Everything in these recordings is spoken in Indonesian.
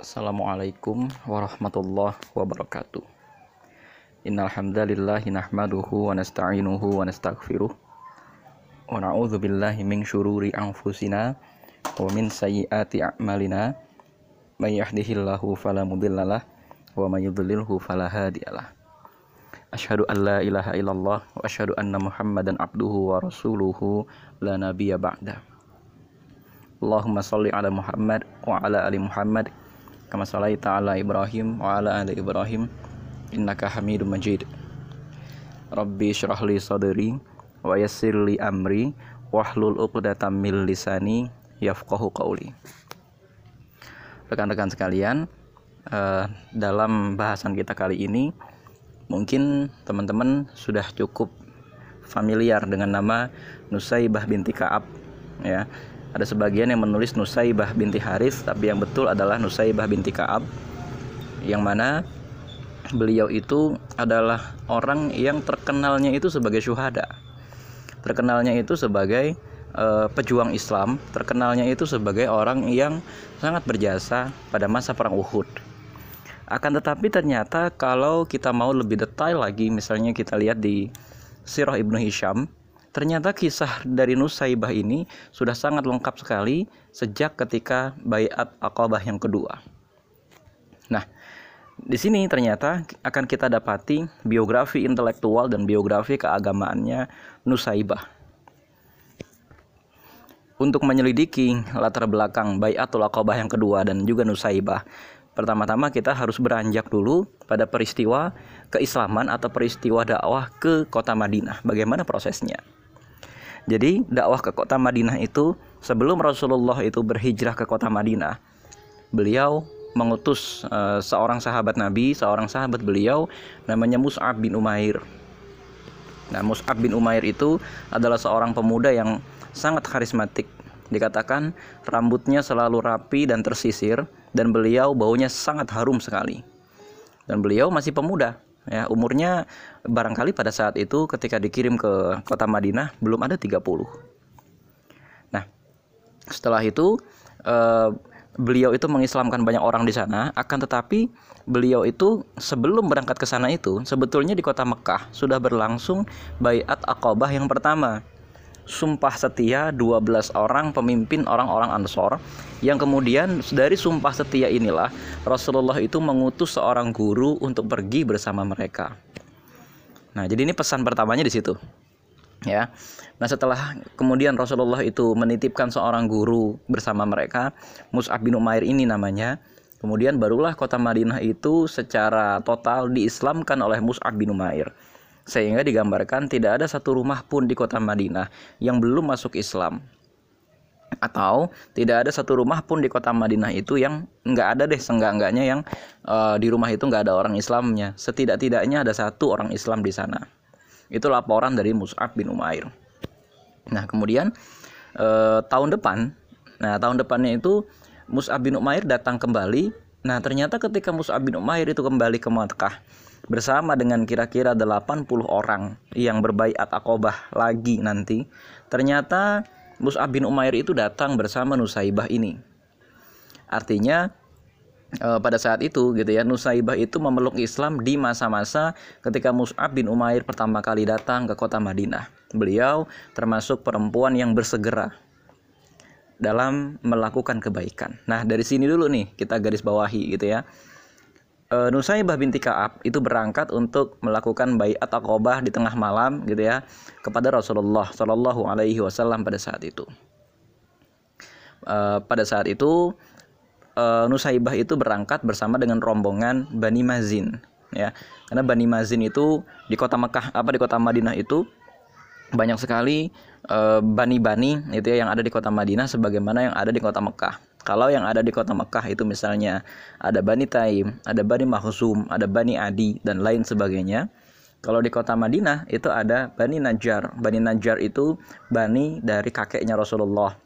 Assalamualaikum warahmatullahi wabarakatuh. Innal hamdalillah nahmaduhu wa nasta'inuhu wa nastaghfiruh wa na'udzu billahi min syururi anfusina wa min sayyiati a'malina may yahdihillahu fala mudhillalah wa may yudlilhu fala hadiyalah. Asyhadu an la ilaha illallah wa asyhadu anna Muhammadan abduhu wa rasuluhu la nabiyya ba'da. Allahumma shalli ala Muhammad wa ala ali Muhammad kama salaita ala Ibrahim wa ala ali Ibrahim innaka Hamidum Majid. Rabbi syrah li sadri wa yassir li amri wahlul 'uqdatam min lisani yafqahu qawli. Rekan-rekan sekalian, uh, dalam bahasan kita kali ini mungkin teman-teman sudah cukup familiar dengan nama Nusaibah binti Ka'ab ya ada sebagian yang menulis Nusaibah binti Haris tapi yang betul adalah Nusaibah binti Kaab yang mana beliau itu adalah orang yang terkenalnya itu sebagai syuhada. Terkenalnya itu sebagai uh, pejuang Islam terkenalnya itu sebagai orang yang sangat berjasa pada masa perang Uhud. Akan tetapi ternyata kalau kita mau lebih detail lagi misalnya kita lihat di Sirah Ibnu Hisham Ternyata kisah dari Nusaibah ini sudah sangat lengkap sekali sejak ketika Bayat Aqabah yang kedua. Nah, di sini ternyata akan kita dapati biografi intelektual dan biografi keagamaannya Nusaibah. Untuk menyelidiki latar belakang Bayatul Aqabah yang kedua dan juga Nusaibah, pertama-tama kita harus beranjak dulu pada peristiwa keislaman atau peristiwa dakwah ke kota Madinah. Bagaimana prosesnya? Jadi dakwah ke kota Madinah itu sebelum Rasulullah itu berhijrah ke kota Madinah, beliau mengutus uh, seorang sahabat Nabi, seorang sahabat beliau namanya Mus'ab bin Umair. Nah, Mus'ab bin Umair itu adalah seorang pemuda yang sangat karismatik. Dikatakan rambutnya selalu rapi dan tersisir dan beliau baunya sangat harum sekali. Dan beliau masih pemuda, ya umurnya barangkali pada saat itu ketika dikirim ke kota Madinah belum ada 30 nah setelah itu eh, beliau itu mengislamkan banyak orang di sana. Akan tetapi beliau itu sebelum berangkat ke sana itu sebetulnya di kota Mekah sudah berlangsung bayat akobah yang pertama sumpah setia 12 orang pemimpin orang-orang Ansor yang kemudian dari sumpah setia inilah Rasulullah itu mengutus seorang guru untuk pergi bersama mereka. Nah, jadi ini pesan pertamanya di situ. Ya. Nah, setelah kemudian Rasulullah itu menitipkan seorang guru bersama mereka, Mus'ab bin Umair ini namanya. Kemudian barulah kota Madinah itu secara total diislamkan oleh Mus'ab bin Umair sehingga digambarkan tidak ada satu rumah pun di kota Madinah yang belum masuk Islam. Atau tidak ada satu rumah pun di kota Madinah itu yang nggak ada deh senggak-enggaknya yang uh, di rumah itu nggak ada orang Islamnya. Setidak-tidaknya ada satu orang Islam di sana. Itu laporan dari Mus'ab bin Umair. Nah kemudian uh, tahun depan nah tahun depannya itu Mus'ab bin Umair datang kembali. Nah ternyata ketika Mus'ab bin Umair itu kembali ke Makkah bersama dengan kira-kira 80 orang yang berbaiat akobah lagi nanti ternyata Mus'ab bin Umair itu datang bersama Nusaibah ini. Artinya eh, pada saat itu gitu ya Nusaibah itu memeluk Islam di masa-masa ketika Mus'ab bin Umair pertama kali datang ke kota Madinah. Beliau termasuk perempuan yang bersegera dalam melakukan kebaikan. Nah, dari sini dulu nih kita garis bawahi gitu ya uh, Nusaibah binti Ka'ab itu berangkat untuk melakukan bayat akobah di tengah malam gitu ya kepada Rasulullah Shallallahu Alaihi Wasallam pada saat itu. Uh, pada saat itu uh, Nusaibah itu berangkat bersama dengan rombongan Bani Mazin ya karena Bani Mazin itu di kota Mekah apa di kota Madinah itu banyak sekali bani-bani uh, itu ya yang ada di kota Madinah sebagaimana yang ada di kota Mekah kalau yang ada di kota Mekah itu misalnya ada Bani Taim, ada Bani Mahzum, ada Bani Adi dan lain sebagainya. Kalau di kota Madinah itu ada Bani Najjar. Bani Najjar itu bani dari kakeknya Rasulullah.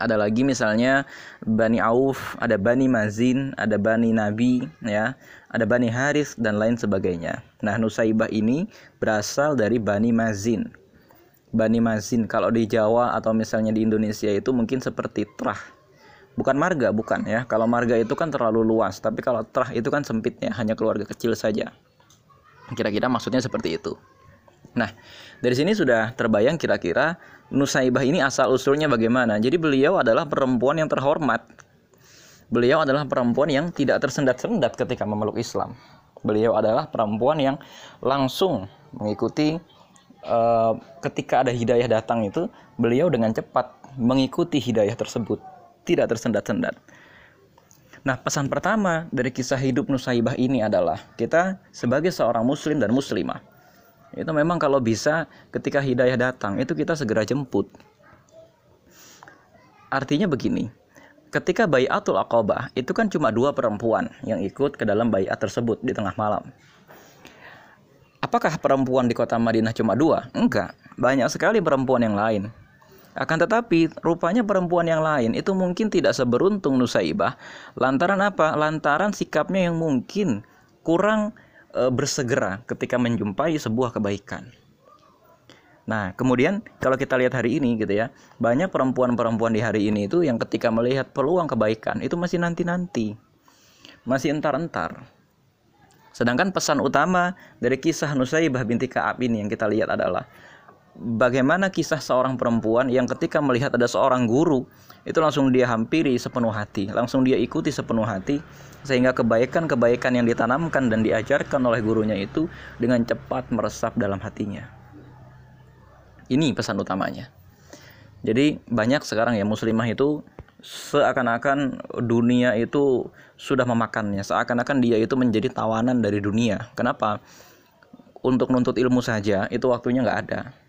Ada lagi misalnya Bani Auf, ada Bani Mazin, ada Bani Nabi, ya, ada Bani Haris dan lain sebagainya. Nah, Nusaibah ini berasal dari Bani Mazin. Bani Mazin kalau di Jawa atau misalnya di Indonesia itu mungkin seperti Trah bukan marga bukan ya. Kalau marga itu kan terlalu luas tapi kalau terah itu kan sempitnya hanya keluarga kecil saja. Kira-kira maksudnya seperti itu. Nah dari sini sudah terbayang kira-kira Nusaibah ini asal usulnya bagaimana. Jadi beliau adalah perempuan yang terhormat. Beliau adalah perempuan yang tidak tersendat-sendat ketika memeluk Islam. Beliau adalah perempuan yang langsung mengikuti uh, ketika ada hidayah datang itu beliau dengan cepat mengikuti hidayah tersebut tidak tersendat-sendat. Nah, pesan pertama dari kisah hidup Nusaibah ini adalah kita sebagai seorang muslim dan muslimah itu memang kalau bisa ketika hidayah datang itu kita segera jemput. Artinya begini, ketika bayatul aqabah itu kan cuma dua perempuan yang ikut ke dalam bayat tersebut di tengah malam. Apakah perempuan di kota Madinah cuma dua? Enggak, banyak sekali perempuan yang lain. Akan tetapi, rupanya perempuan yang lain itu mungkin tidak seberuntung Nusaibah. Lantaran apa? Lantaran sikapnya yang mungkin kurang e, bersegera ketika menjumpai sebuah kebaikan. Nah, kemudian kalau kita lihat hari ini gitu ya, banyak perempuan-perempuan di hari ini itu yang ketika melihat peluang kebaikan itu masih nanti-nanti. Masih entar-entar. Sedangkan pesan utama dari kisah Nusaibah binti Ka'ab ini yang kita lihat adalah bagaimana kisah seorang perempuan yang ketika melihat ada seorang guru itu langsung dia hampiri sepenuh hati, langsung dia ikuti sepenuh hati sehingga kebaikan-kebaikan yang ditanamkan dan diajarkan oleh gurunya itu dengan cepat meresap dalam hatinya. Ini pesan utamanya. Jadi banyak sekarang ya muslimah itu seakan-akan dunia itu sudah memakannya, seakan-akan dia itu menjadi tawanan dari dunia. Kenapa? Untuk nuntut ilmu saja itu waktunya nggak ada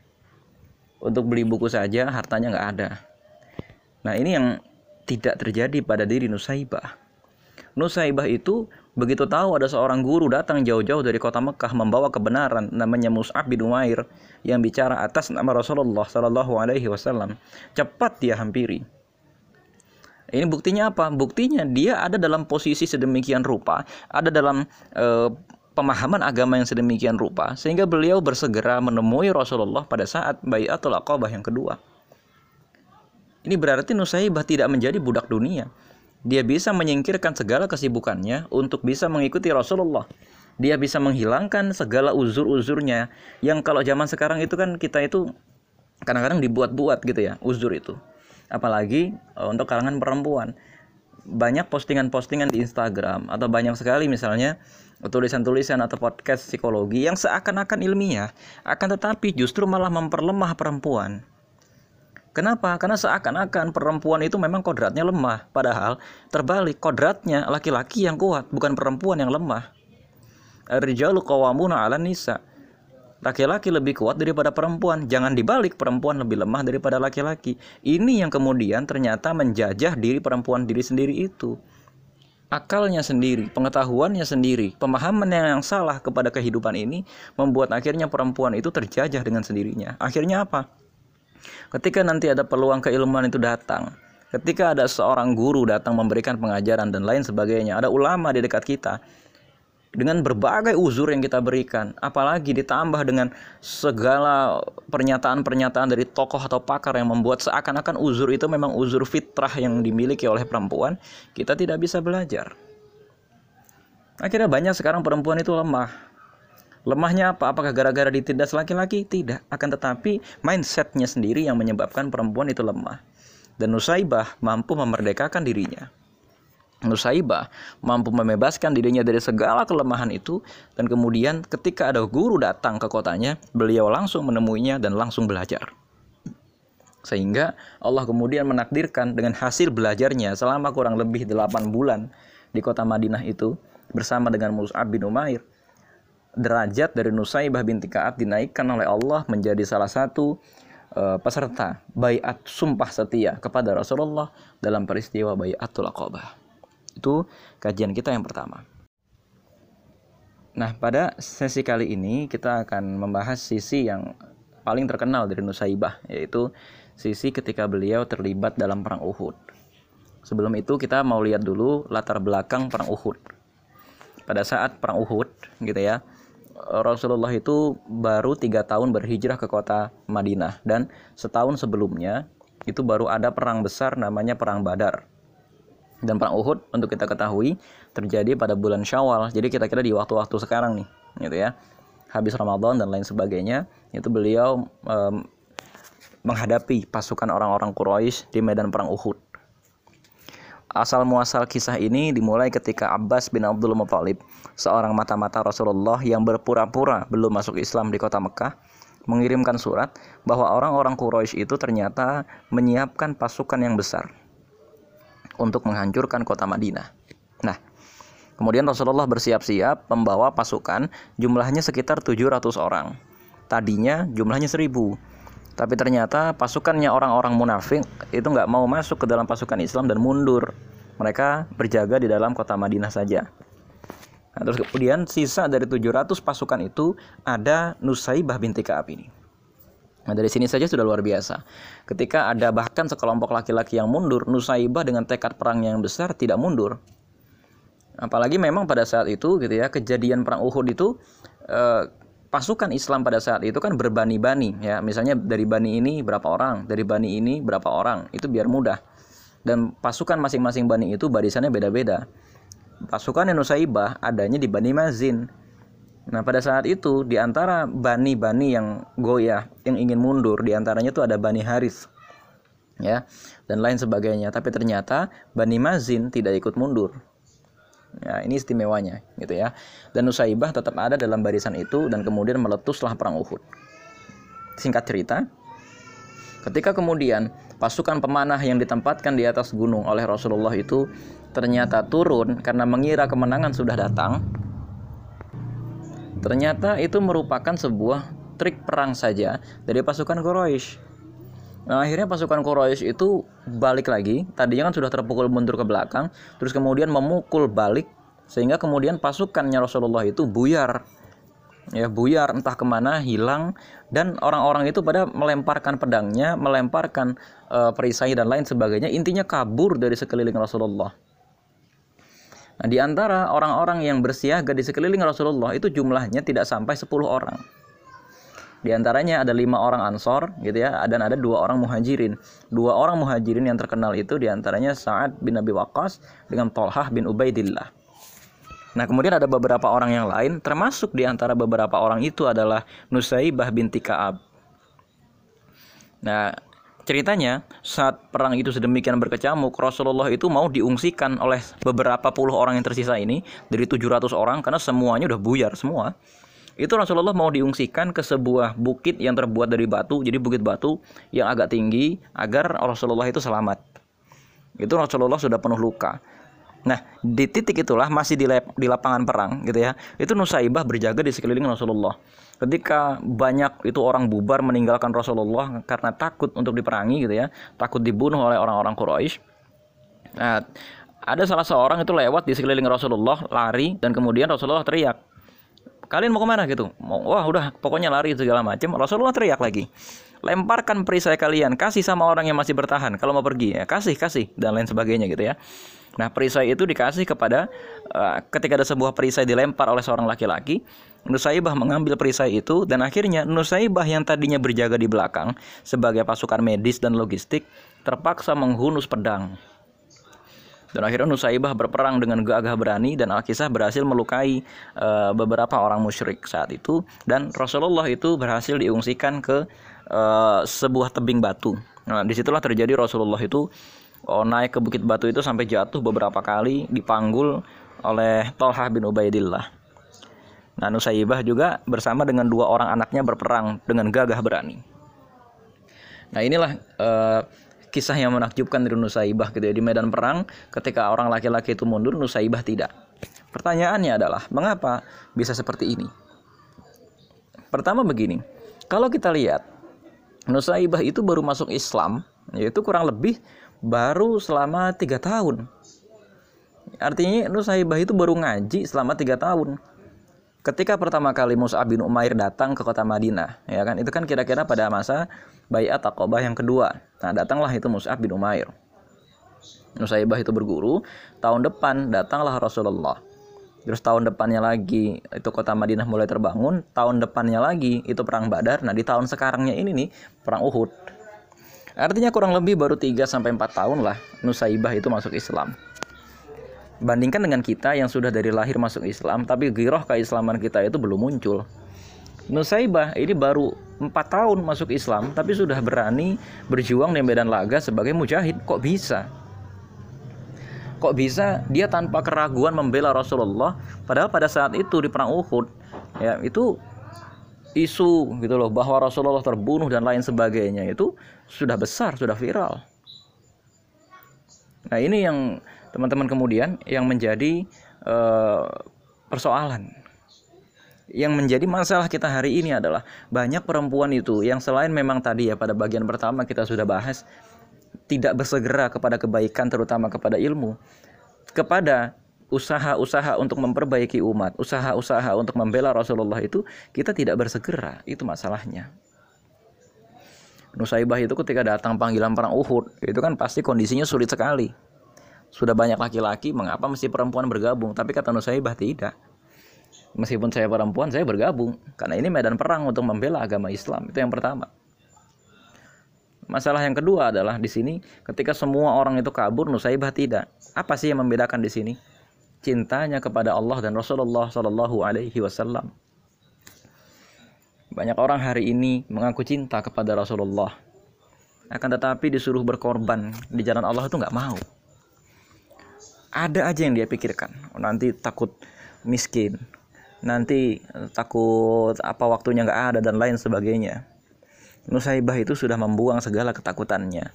untuk beli buku saja hartanya nggak ada. Nah ini yang tidak terjadi pada diri Nusaibah. Nusaibah itu begitu tahu ada seorang guru datang jauh-jauh dari kota Mekah membawa kebenaran namanya Mus'ab bin Umair yang bicara atas nama Rasulullah Shallallahu Alaihi Wasallam cepat dia hampiri. Ini buktinya apa? Buktinya dia ada dalam posisi sedemikian rupa, ada dalam uh, pemahaman agama yang sedemikian rupa sehingga beliau bersegera menemui Rasulullah pada saat Bayatul Aqabah yang kedua. Ini berarti Nusaibah tidak menjadi budak dunia. Dia bisa menyingkirkan segala kesibukannya untuk bisa mengikuti Rasulullah. Dia bisa menghilangkan segala uzur-uzurnya yang kalau zaman sekarang itu kan kita itu kadang-kadang dibuat-buat gitu ya, uzur itu. Apalagi eh, untuk kalangan perempuan. Banyak postingan-postingan di Instagram atau banyak sekali misalnya tulisan-tulisan atau podcast psikologi yang seakan-akan ilmiah, akan tetapi justru malah memperlemah perempuan. Kenapa? Karena seakan-akan perempuan itu memang kodratnya lemah, padahal terbalik kodratnya laki-laki yang kuat, bukan perempuan yang lemah. Rijalu qawwamuna 'ala nisa. Laki-laki lebih kuat daripada perempuan. Jangan dibalik perempuan lebih lemah daripada laki-laki. Ini yang kemudian ternyata menjajah diri perempuan diri sendiri itu akalnya sendiri, pengetahuannya sendiri, pemahaman yang salah kepada kehidupan ini membuat akhirnya perempuan itu terjajah dengan sendirinya. Akhirnya apa? Ketika nanti ada peluang keilmuan itu datang, ketika ada seorang guru datang memberikan pengajaran dan lain sebagainya, ada ulama di dekat kita, dengan berbagai uzur yang kita berikan, apalagi ditambah dengan segala pernyataan-pernyataan dari tokoh atau pakar yang membuat seakan-akan uzur itu memang uzur fitrah yang dimiliki oleh perempuan, kita tidak bisa belajar. Akhirnya banyak sekarang perempuan itu lemah. Lemahnya apa? Apakah gara-gara ditindas laki-laki? Tidak. Akan tetapi mindsetnya sendiri yang menyebabkan perempuan itu lemah. Dan Nusaibah mampu memerdekakan dirinya. Nusaibah mampu membebaskan dirinya dari segala kelemahan itu dan kemudian ketika ada guru datang ke kotanya, beliau langsung menemuinya dan langsung belajar. Sehingga Allah kemudian menakdirkan dengan hasil belajarnya selama kurang lebih 8 bulan di kota Madinah itu bersama dengan Mus'ab bin Umair. Derajat dari Nusaibah binti Ka'ab dinaikkan oleh Allah menjadi salah satu uh, peserta bayat sumpah setia kepada Rasulullah dalam peristiwa bayatul Aqabah. Itu kajian kita yang pertama. Nah, pada sesi kali ini kita akan membahas sisi yang paling terkenal dari Nusaibah, yaitu sisi ketika beliau terlibat dalam perang Uhud. Sebelum itu kita mau lihat dulu latar belakang perang Uhud. Pada saat perang Uhud, gitu ya, Rasulullah itu baru tiga tahun berhijrah ke kota Madinah dan setahun sebelumnya itu baru ada perang besar namanya perang Badar Dan perang Uhud untuk kita ketahui terjadi pada bulan Syawal. Jadi kita kira di waktu-waktu sekarang nih, gitu ya. Habis Ramadan dan lain sebagainya, itu beliau um, menghadapi pasukan orang-orang Quraisy di medan perang Uhud. Asal muasal kisah ini dimulai ketika Abbas bin Abdul Muthalib, seorang mata-mata Rasulullah yang berpura-pura belum masuk Islam di kota Mekah, mengirimkan surat bahwa orang-orang Quraisy itu ternyata menyiapkan pasukan yang besar untuk menghancurkan kota Madinah. Nah, kemudian Rasulullah bersiap-siap membawa pasukan jumlahnya sekitar 700 orang. Tadinya jumlahnya 1000. Tapi ternyata pasukannya orang-orang munafik itu nggak mau masuk ke dalam pasukan Islam dan mundur. Mereka berjaga di dalam kota Madinah saja. Nah, terus kemudian sisa dari 700 pasukan itu ada Nusaibah binti Ka'ab ini. Nah dari sini saja sudah luar biasa. Ketika ada bahkan sekelompok laki-laki yang mundur, Nusaibah dengan tekad perang yang besar tidak mundur. Apalagi memang pada saat itu gitu ya kejadian perang Uhud itu eh, pasukan Islam pada saat itu kan berbani-bani ya. Misalnya dari bani ini berapa orang, dari bani ini berapa orang, itu biar mudah. Dan pasukan masing-masing bani itu barisannya beda-beda. Pasukan Nusaibah adanya di Bani Mazin Nah pada saat itu di antara bani-bani yang goyah yang ingin mundur di antaranya itu ada bani Haris ya dan lain sebagainya. Tapi ternyata bani Mazin tidak ikut mundur. Ya ini istimewanya gitu ya. Dan Nusaibah tetap ada dalam barisan itu dan kemudian meletuslah perang Uhud. Singkat cerita ketika kemudian pasukan pemanah yang ditempatkan di atas gunung oleh Rasulullah itu ternyata turun karena mengira kemenangan sudah datang Ternyata itu merupakan sebuah trik perang saja dari pasukan Quraisy. Nah, akhirnya pasukan Quraisy itu balik lagi. Tadinya kan sudah terpukul mundur ke belakang, terus kemudian memukul balik sehingga kemudian pasukannya Rasulullah itu buyar. Ya, buyar entah ke mana, hilang dan orang-orang itu pada melemparkan pedangnya, melemparkan uh, perisai dan lain sebagainya. Intinya kabur dari sekeliling Rasulullah. Nah, di antara orang-orang yang bersiaga di sekeliling Rasulullah itu jumlahnya tidak sampai 10 orang. Di antaranya ada lima orang ansor, gitu ya, dan ada dua orang muhajirin. Dua orang muhajirin yang terkenal itu di antaranya Sa'ad bin Abi Waqqas dengan Tolhah bin Ubaidillah. Nah, kemudian ada beberapa orang yang lain, termasuk di antara beberapa orang itu adalah Nusaibah binti Ka'ab. Nah, Ceritanya, saat perang itu sedemikian berkecamuk, Rasulullah itu mau diungsikan oleh beberapa puluh orang yang tersisa ini dari 700 orang karena semuanya udah buyar semua. Itu Rasulullah mau diungsikan ke sebuah bukit yang terbuat dari batu, jadi bukit batu yang agak tinggi agar Rasulullah itu selamat. Itu Rasulullah sudah penuh luka. Nah, di titik itulah masih di, di lapangan perang gitu ya. Itu Nusaibah berjaga di sekeliling Rasulullah. Ketika banyak itu orang bubar meninggalkan Rasulullah karena takut untuk diperangi gitu ya, takut dibunuh oleh orang-orang Quraisy. Nah, ada salah seorang itu lewat di sekeliling Rasulullah, lari dan kemudian Rasulullah teriak, kalian mau ke mana gitu? Mau, wah udah pokoknya lari segala macam. Rasulullah teriak lagi, lemparkan perisai kalian, kasih sama orang yang masih bertahan. Kalau mau pergi ya kasih kasih dan lain sebagainya gitu ya. Nah, perisai itu dikasih kepada uh, ketika ada sebuah perisai dilempar oleh seorang laki-laki, Nusaibah mengambil perisai itu dan akhirnya Nusaibah yang tadinya berjaga di belakang sebagai pasukan medis dan logistik terpaksa menghunus pedang. Dan akhirnya Nusaibah berperang dengan gagah berani dan Al-Kisah berhasil melukai uh, beberapa orang musyrik saat itu dan Rasulullah itu berhasil diungsikan ke uh, sebuah tebing batu. Nah, di situlah terjadi Rasulullah itu oh, naik ke Bukit Batu itu sampai jatuh beberapa kali dipanggul oleh Tolhah bin Ubaidillah. Nah, Nusaibah juga bersama dengan dua orang anaknya berperang dengan gagah berani. Nah, inilah uh, kisah yang menakjubkan dari Nusaibah gitu ya. Di medan perang, ketika orang laki-laki itu mundur, Nusaibah tidak. Pertanyaannya adalah, mengapa bisa seperti ini? Pertama begini, kalau kita lihat, Nusaibah itu baru masuk Islam, yaitu kurang lebih baru selama tiga tahun. Artinya Nusaibah itu baru ngaji selama tiga tahun. Ketika pertama kali Mus'ab bin Umair datang ke kota Madinah, ya kan itu kan kira-kira pada masa Bayat Taqobah yang kedua. Nah, datanglah itu Mus'ab bin Umair. Nusaibah itu berguru, tahun depan datanglah Rasulullah. Terus tahun depannya lagi itu kota Madinah mulai terbangun, tahun depannya lagi itu perang Badar. Nah, di tahun sekarangnya ini nih perang Uhud. Artinya kurang lebih baru 3 sampai 4 tahun lah Nusaibah itu masuk Islam. Bandingkan dengan kita yang sudah dari lahir masuk Islam, tapi giroh keislaman kita itu belum muncul. Nusaibah ini baru empat tahun masuk Islam, tapi sudah berani berjuang di medan laga sebagai mujahid. Kok bisa? Kok bisa dia tanpa keraguan membela Rasulullah? Padahal pada saat itu di perang Uhud, ya itu isu gitu loh bahwa Rasulullah terbunuh dan lain sebagainya itu sudah besar, sudah viral. Nah ini yang teman-teman kemudian yang menjadi uh, persoalan. Yang menjadi masalah kita hari ini adalah banyak perempuan itu yang selain memang tadi ya pada bagian pertama kita sudah bahas tidak bersegera kepada kebaikan terutama kepada ilmu kepada usaha-usaha untuk memperbaiki umat, usaha-usaha untuk membela Rasulullah itu kita tidak bersegera, itu masalahnya. Nusaibah itu ketika datang panggilan perang Uhud, itu kan pasti kondisinya sulit sekali sudah banyak laki-laki, mengapa mesti perempuan bergabung? Tapi kata Nusaibah tidak. Meskipun saya perempuan, saya bergabung. Karena ini medan perang untuk membela agama Islam. Itu yang pertama. Masalah yang kedua adalah di sini ketika semua orang itu kabur, Nusaibah tidak. Apa sih yang membedakan di sini? Cintanya kepada Allah dan Rasulullah Shallallahu Alaihi Wasallam. Banyak orang hari ini mengaku cinta kepada Rasulullah, akan tetapi disuruh berkorban di jalan Allah itu nggak mau ada aja yang dia pikirkan. Nanti takut miskin. Nanti eh, takut apa waktunya nggak ada dan lain sebagainya. Nusaibah itu sudah membuang segala ketakutannya.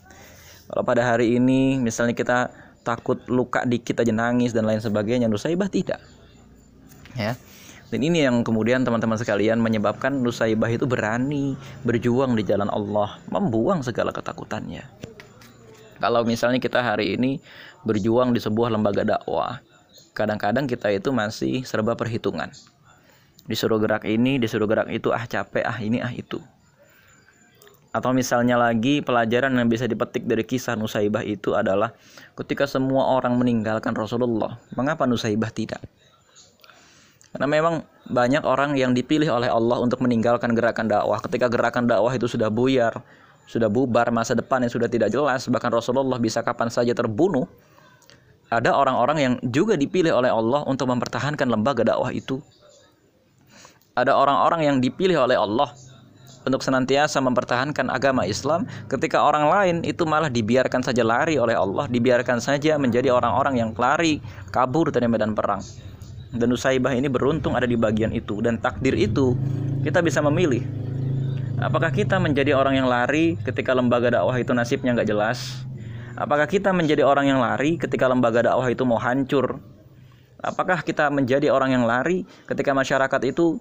Kalau pada hari ini misalnya kita takut luka dikit aja nangis dan lain sebagainya Nusaibah tidak. Ya. Dan ini yang kemudian teman-teman sekalian menyebabkan Nusaibah itu berani berjuang di jalan Allah membuang segala ketakutannya kalau misalnya kita hari ini berjuang di sebuah lembaga dakwah, kadang-kadang kita itu masih serba perhitungan. Disuruh gerak ini, disuruh gerak itu, ah capek, ah ini, ah itu. Atau misalnya lagi pelajaran yang bisa dipetik dari kisah Nusaibah itu adalah ketika semua orang meninggalkan Rasulullah, mengapa Nusaibah tidak? Karena memang banyak orang yang dipilih oleh Allah untuk meninggalkan gerakan dakwah. Ketika gerakan dakwah itu sudah buyar, sudah bubar masa depan yang sudah tidak jelas bahkan Rasulullah bisa kapan saja terbunuh ada orang-orang yang juga dipilih oleh Allah untuk mempertahankan lembaga dakwah itu. Ada orang-orang yang dipilih oleh Allah untuk senantiasa mempertahankan agama Islam ketika orang lain itu malah dibiarkan saja lari oleh Allah dibiarkan saja menjadi orang-orang yang lari kabur dari medan perang. Dan Usaibah ini beruntung ada di bagian itu dan takdir itu kita bisa memilih Apakah kita menjadi orang yang lari ketika lembaga dakwah itu nasibnya nggak jelas? Apakah kita menjadi orang yang lari ketika lembaga dakwah itu mau hancur? Apakah kita menjadi orang yang lari ketika masyarakat itu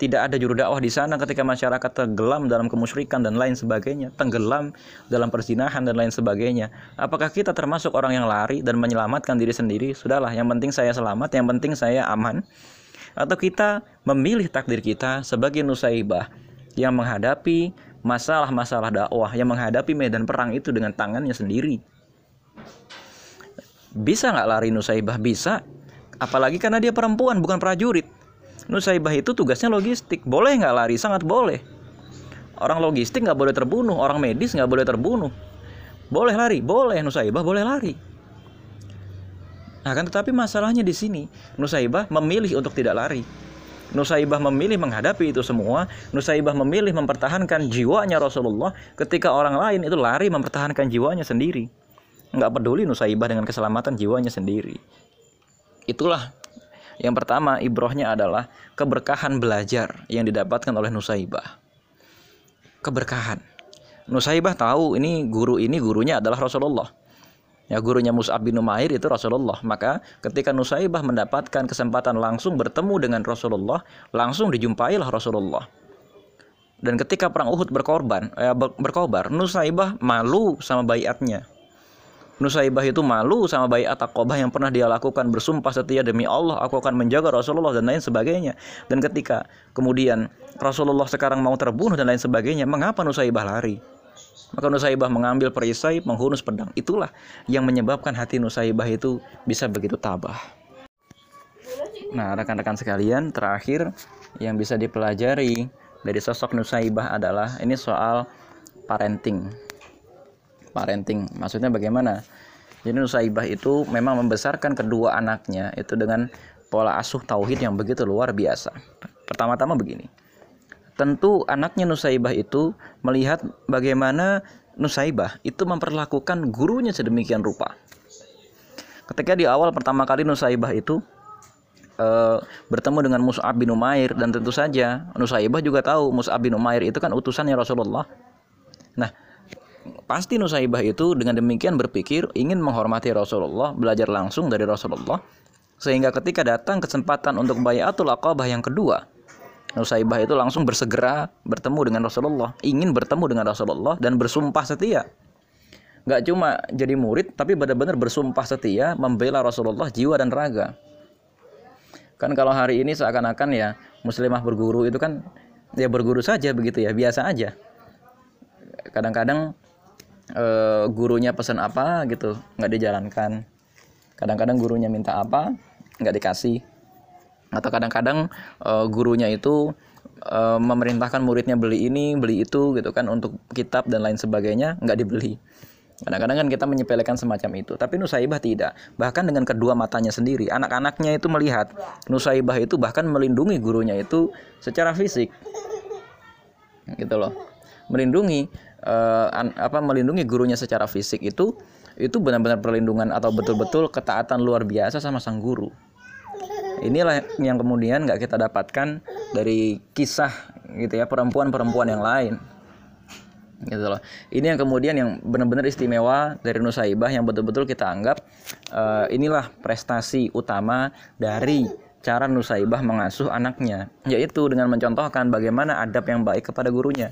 tidak ada juru dakwah di sana ketika masyarakat tenggelam dalam kemusyrikan dan lain sebagainya, tenggelam dalam perzinahan dan lain sebagainya. Apakah kita termasuk orang yang lari dan menyelamatkan diri sendiri? Sudahlah, yang penting saya selamat, yang penting saya aman. Atau kita memilih takdir kita sebagai nusaibah yang menghadapi masalah-masalah dakwah, yang menghadapi medan perang itu dengan tangannya sendiri. Bisa nggak lari Nusaibah? Bisa. Apalagi karena dia perempuan, bukan prajurit. Nusaibah itu tugasnya logistik. Boleh nggak lari? Sangat boleh. Orang logistik nggak boleh terbunuh, orang medis nggak boleh terbunuh. Boleh lari, boleh Nusaibah boleh lari. Nah tetapi masalahnya di sini, Nusaibah memilih untuk tidak lari. Nusaibah memilih menghadapi itu semua. Nusaibah memilih mempertahankan jiwanya Rasulullah ketika orang lain itu lari mempertahankan jiwanya sendiri. Nggak peduli Nusaibah dengan keselamatan jiwanya sendiri. Itulah yang pertama ibrohnya adalah keberkahan belajar yang didapatkan oleh Nusaibah. Keberkahan. Nusaibah tahu ini guru ini gurunya adalah Rasulullah Ya gurunya Mus'ab bin Umair itu Rasulullah. Maka ketika Nusaibah mendapatkan kesempatan langsung bertemu dengan Rasulullah, langsung dijumpailah Rasulullah. Dan ketika perang Uhud berkorban, eh, berkobar, Nusaibah malu sama bayatnya. Nusaibah itu malu sama bayat Aqobah yang pernah dia lakukan bersumpah setia demi Allah aku akan menjaga Rasulullah dan lain sebagainya. Dan ketika kemudian Rasulullah sekarang mau terbunuh dan lain sebagainya, mengapa Nusaibah lari? Maka Nusaibah mengambil perisai, menghunus pedang. Itulah yang menyebabkan hati Nusaibah itu bisa begitu tabah. Nah, rekan-rekan sekalian, terakhir yang bisa dipelajari dari sosok Nusaibah adalah ini soal parenting. Parenting, maksudnya bagaimana? Jadi Nusaibah itu memang membesarkan kedua anaknya itu dengan pola asuh tauhid yang begitu luar biasa. Pertama-tama begini. Tentu anaknya Nusaibah itu melihat bagaimana Nusaibah itu memperlakukan gurunya sedemikian rupa. Ketika di awal pertama kali Nusaibah itu e, bertemu dengan Mus'ab bin Umair dan tentu saja Nusaibah juga tahu Mus'ab bin Umair itu kan utusannya Rasulullah. Nah, pasti Nusaibah itu dengan demikian berpikir ingin menghormati Rasulullah, belajar langsung dari Rasulullah sehingga ketika datang kesempatan untuk bayatul aqabah yang kedua, Nusaibah itu langsung bersegera bertemu dengan Rasulullah, ingin bertemu dengan Rasulullah dan bersumpah setia. Gak cuma jadi murid, tapi benar-benar bersumpah setia membela Rasulullah jiwa dan raga. Kan kalau hari ini seakan-akan ya muslimah berguru itu kan ya berguru saja begitu ya, biasa aja. Kadang-kadang e, gurunya pesan apa gitu nggak dijalankan. Kadang-kadang gurunya minta apa nggak dikasih atau kadang-kadang uh, gurunya itu uh, memerintahkan muridnya beli ini beli itu gitu kan untuk kitab dan lain sebagainya nggak dibeli. Kadang-kadang kan kita menyepelekan semacam itu. Tapi Nusaibah tidak. Bahkan dengan kedua matanya sendiri anak-anaknya itu melihat. Nusaibah itu bahkan melindungi gurunya itu secara fisik. Gitu loh. Melindungi an, apa melindungi gurunya secara fisik itu itu benar-benar perlindungan atau betul-betul ketaatan luar biasa sama sang guru inilah yang kemudian nggak kita dapatkan dari kisah gitu ya perempuan-perempuan yang lain gitu loh ini yang kemudian yang benar-benar istimewa dari Nusaibah yang betul-betul kita anggap uh, inilah prestasi utama dari cara Nusaibah mengasuh anaknya yaitu dengan mencontohkan bagaimana adab yang baik kepada gurunya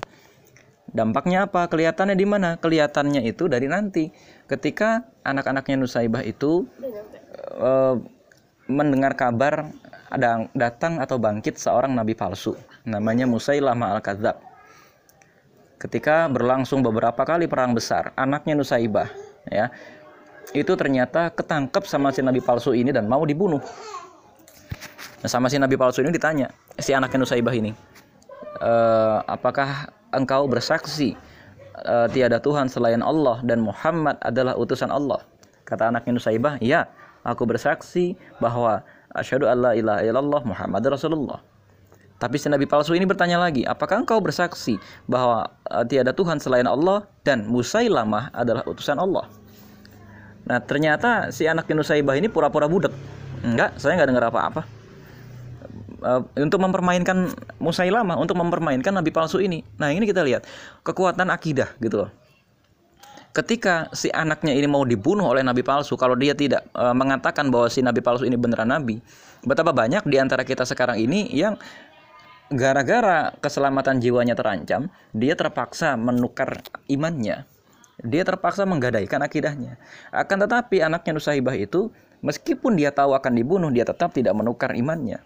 Dampaknya apa? Kelihatannya di mana? Kelihatannya itu dari nanti ketika anak-anaknya Nusaibah itu uh, mendengar kabar ada datang atau bangkit seorang nabi palsu namanya Musailamah al-Kadzab. Ketika berlangsung beberapa kali perang besar, anaknya Nusaibah ya itu ternyata ketangkep sama si nabi palsu ini dan mau dibunuh. Nah, sama si nabi palsu ini ditanya si anaknya Nusaibah ini, e, apakah engkau bersaksi uh, tiada Tuhan selain Allah dan Muhammad adalah utusan Allah. Kata anaknya Nusaibah, "Ya, aku bersaksi bahwa asyhadu alla ilaha illallah Muhammad Rasulullah." Tapi si nabi palsu ini bertanya lagi, "Apakah engkau bersaksi bahwa uh, tiada Tuhan selain Allah dan Musailamah adalah utusan Allah?" Nah, ternyata si anak Nusaibah ini pura-pura budek. Enggak, saya nggak dengar apa-apa uh, untuk mempermainkan Musailamah, untuk mempermainkan nabi palsu ini. Nah, ini kita lihat kekuatan akidah gitu loh. Ketika si anaknya ini mau dibunuh oleh nabi palsu, kalau dia tidak uh, mengatakan bahwa si nabi palsu ini beneran nabi, betapa banyak di antara kita sekarang ini yang gara-gara keselamatan jiwanya terancam, dia terpaksa menukar imannya. Dia terpaksa menggadaikan akidahnya. Akan tetapi anaknya Nusaibah itu meskipun dia tahu akan dibunuh, dia tetap tidak menukar imannya.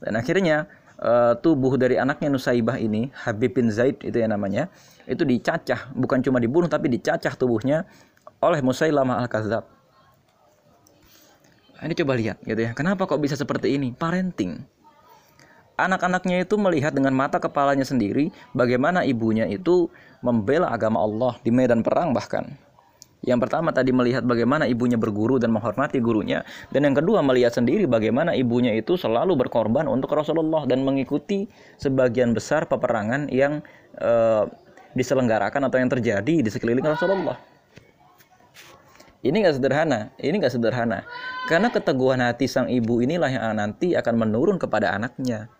Dan akhirnya uh, tubuh dari anaknya Nusaibah ini, Habib bin Zaid itu yang namanya, itu dicacah, bukan cuma dibunuh tapi dicacah tubuhnya oleh Musailamah al-Kadzab. Nah, ini coba lihat gitu ya. Kenapa kok bisa seperti ini? Parenting. Anak-anaknya itu melihat dengan mata kepalanya sendiri bagaimana ibunya itu membela agama Allah di medan perang bahkan. Yang pertama tadi melihat bagaimana ibunya berguru dan menghormati gurunya, dan yang kedua melihat sendiri bagaimana ibunya itu selalu berkorban untuk Rasulullah dan mengikuti sebagian besar peperangan yang e, diselenggarakan atau yang terjadi di sekeliling Rasulullah. Ini nggak sederhana, ini nggak sederhana, karena keteguhan hati sang ibu inilah yang nanti akan menurun kepada anaknya.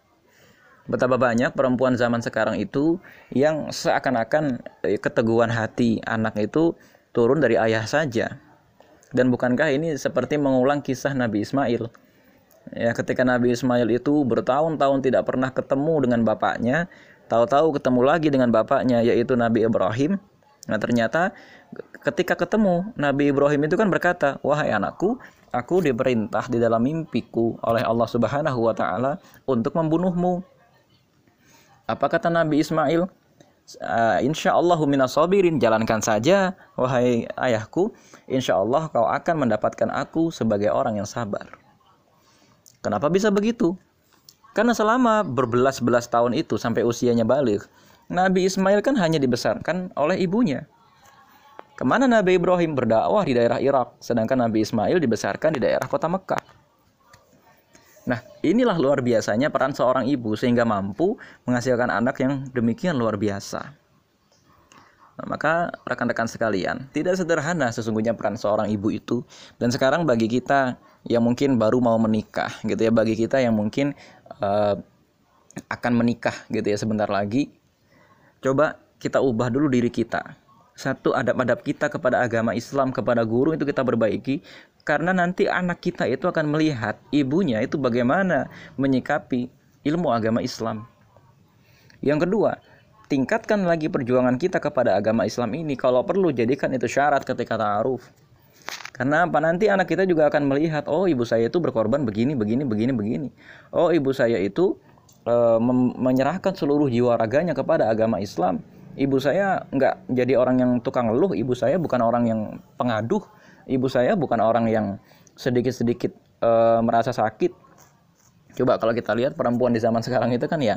Betapa banyak perempuan zaman sekarang itu yang seakan-akan eh, keteguhan hati anak itu turun dari ayah saja. Dan bukankah ini seperti mengulang kisah Nabi Ismail? Ya, ketika Nabi Ismail itu bertahun-tahun tidak pernah ketemu dengan bapaknya, tahu-tahu ketemu lagi dengan bapaknya yaitu Nabi Ibrahim. Nah, ternyata ketika ketemu Nabi Ibrahim itu kan berkata, "Wahai anakku, aku diperintah di dalam mimpiku oleh Allah Subhanahu wa taala untuk membunuhmu." Apa kata Nabi Ismail? uh, insya Allah sabirin jalankan saja wahai ayahku insya Allah kau akan mendapatkan aku sebagai orang yang sabar kenapa bisa begitu karena selama berbelas-belas tahun itu sampai usianya balik Nabi Ismail kan hanya dibesarkan oleh ibunya Ke mana Nabi Ibrahim berdakwah di daerah Irak, sedangkan Nabi Ismail dibesarkan di daerah kota Mekah. Nah, inilah luar biasanya peran seorang ibu sehingga mampu menghasilkan anak yang demikian luar biasa. Nah, maka rekan-rekan sekalian, tidak sederhana sesungguhnya peran seorang ibu itu. Dan sekarang bagi kita yang mungkin baru mau menikah, gitu ya, bagi kita yang mungkin uh, akan menikah, gitu ya, sebentar lagi, coba kita ubah dulu diri kita satu adab-adab kita kepada agama Islam kepada guru itu kita perbaiki karena nanti anak kita itu akan melihat ibunya itu bagaimana menyikapi ilmu agama Islam. Yang kedua, tingkatkan lagi perjuangan kita kepada agama Islam ini. Kalau perlu jadikan itu syarat ketika ta'aruf. Karena apa? Nanti anak kita juga akan melihat oh ibu saya itu berkorban begini begini begini begini. Oh ibu saya itu e, menyerahkan seluruh jiwa raganya kepada agama Islam. Ibu saya nggak jadi orang yang tukang leluh ibu saya bukan orang yang pengaduh. Ibu saya bukan orang yang sedikit-sedikit e, merasa sakit. Coba kalau kita lihat perempuan di zaman sekarang itu kan ya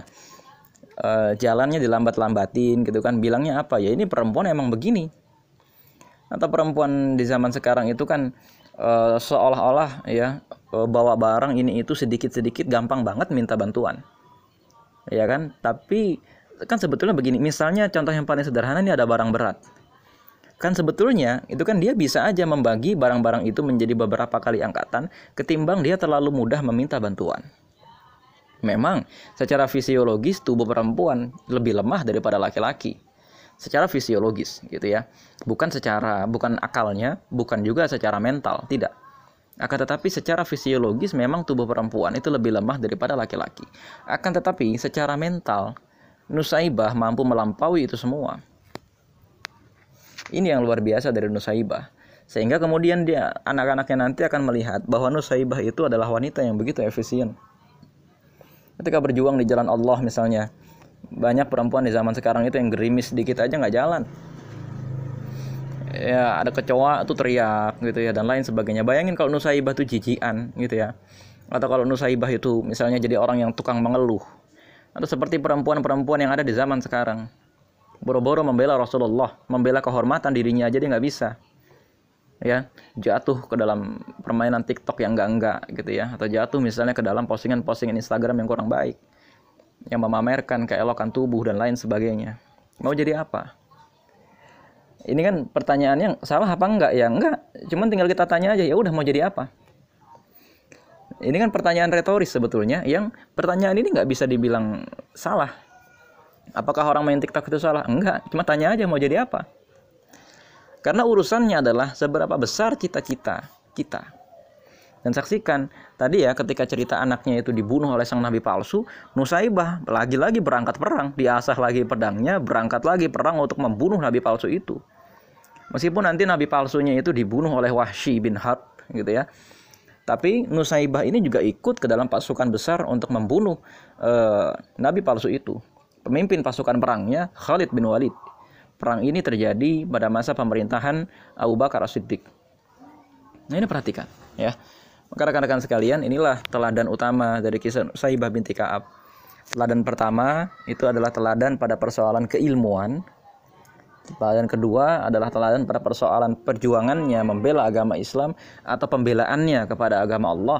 e, jalannya dilambat-lambatin gitu kan. Bilangnya apa? Ya ini perempuan emang begini. Atau perempuan di zaman sekarang itu kan e, seolah-olah ya e, bawa barang ini itu sedikit-sedikit gampang banget minta bantuan. Ya kan? Tapi kan sebetulnya begini, misalnya contoh yang paling sederhana ini ada barang berat. Kan sebetulnya itu kan dia bisa aja membagi barang-barang itu menjadi beberapa kali angkatan ketimbang dia terlalu mudah meminta bantuan. Memang secara fisiologis tubuh perempuan lebih lemah daripada laki-laki. Secara fisiologis gitu ya. Bukan secara bukan akalnya, bukan juga secara mental, tidak. Akan tetapi secara fisiologis memang tubuh perempuan itu lebih lemah daripada laki-laki. Akan tetapi secara mental Nusaibah mampu melampaui itu semua. Ini yang luar biasa dari Nusaibah. Sehingga kemudian dia anak-anaknya nanti akan melihat bahwa Nusaibah itu adalah wanita yang begitu efisien. Ketika berjuang di jalan Allah misalnya, banyak perempuan di zaman sekarang itu yang gerimis sedikit aja nggak jalan. Ya ada kecoa tuh teriak gitu ya dan lain sebagainya. Bayangin kalau Nusaibah itu jijian gitu ya. Atau kalau Nusaibah itu misalnya jadi orang yang tukang mengeluh atau seperti perempuan-perempuan yang ada di zaman sekarang. Boro-boro membela Rasulullah, membela kehormatan dirinya aja dia nggak bisa. Ya, jatuh ke dalam permainan TikTok yang enggak-enggak gitu ya, atau jatuh misalnya ke dalam postingan-postingan Instagram yang kurang baik. Yang memamerkan keelokan tubuh dan lain sebagainya. Mau jadi apa? Ini kan pertanyaannya salah apa enggak ya? Enggak, cuman tinggal kita tanya aja ya udah mau jadi apa? Ini kan pertanyaan retoris sebetulnya yang pertanyaan ini nggak bisa dibilang salah. Apakah orang main TikTok itu salah? Enggak, cuma tanya aja mau jadi apa. Karena urusannya adalah seberapa besar cita-cita kita. Dan saksikan tadi ya ketika cerita anaknya itu dibunuh oleh sang nabi palsu, Nusaibah lagi-lagi berangkat perang, diasah lagi pedangnya, berangkat lagi perang untuk membunuh nabi palsu itu. Meskipun nanti nabi palsunya itu dibunuh oleh Wahsy bin Harb gitu ya. Tapi Nusaibah ini juga ikut ke dalam pasukan besar untuk membunuh uh, nabi palsu itu. Pemimpin pasukan perangnya Khalid bin Walid. Perang ini terjadi pada masa pemerintahan Abu Bakar As-Siddiq. Nah, ini perhatikan ya. Maka rekan-rekan sekalian, inilah teladan utama dari kisah Nusaibah binti Ka'ab. Teladan pertama itu adalah teladan pada persoalan keilmuan Teladan kedua adalah teladan pada persoalan perjuangannya membela agama Islam atau pembelaannya kepada agama Allah.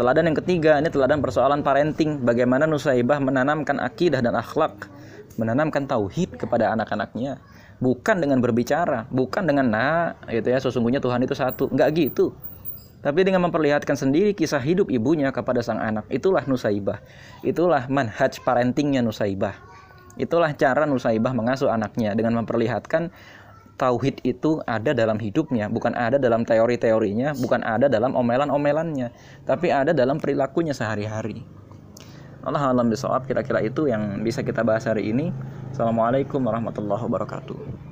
Teladan yang ketiga ini teladan persoalan parenting, bagaimana Nusaibah menanamkan akidah dan akhlak, menanamkan tauhid kepada anak-anaknya, bukan dengan berbicara, bukan dengan nah, gitu ya, sesungguhnya Tuhan itu satu, enggak gitu. Tapi dengan memperlihatkan sendiri kisah hidup ibunya kepada sang anak, itulah Nusaibah. Itulah manhaj parentingnya Nusaibah. Itulah cara Nusaibah mengasuh anaknya dengan memperlihatkan tauhid itu ada dalam hidupnya, bukan ada dalam teori-teorinya, bukan ada dalam omelan-omelannya, tapi ada dalam perilakunya sehari-hari. Allah alam bisawab kira-kira itu yang bisa kita bahas hari ini. Assalamualaikum warahmatullahi wabarakatuh.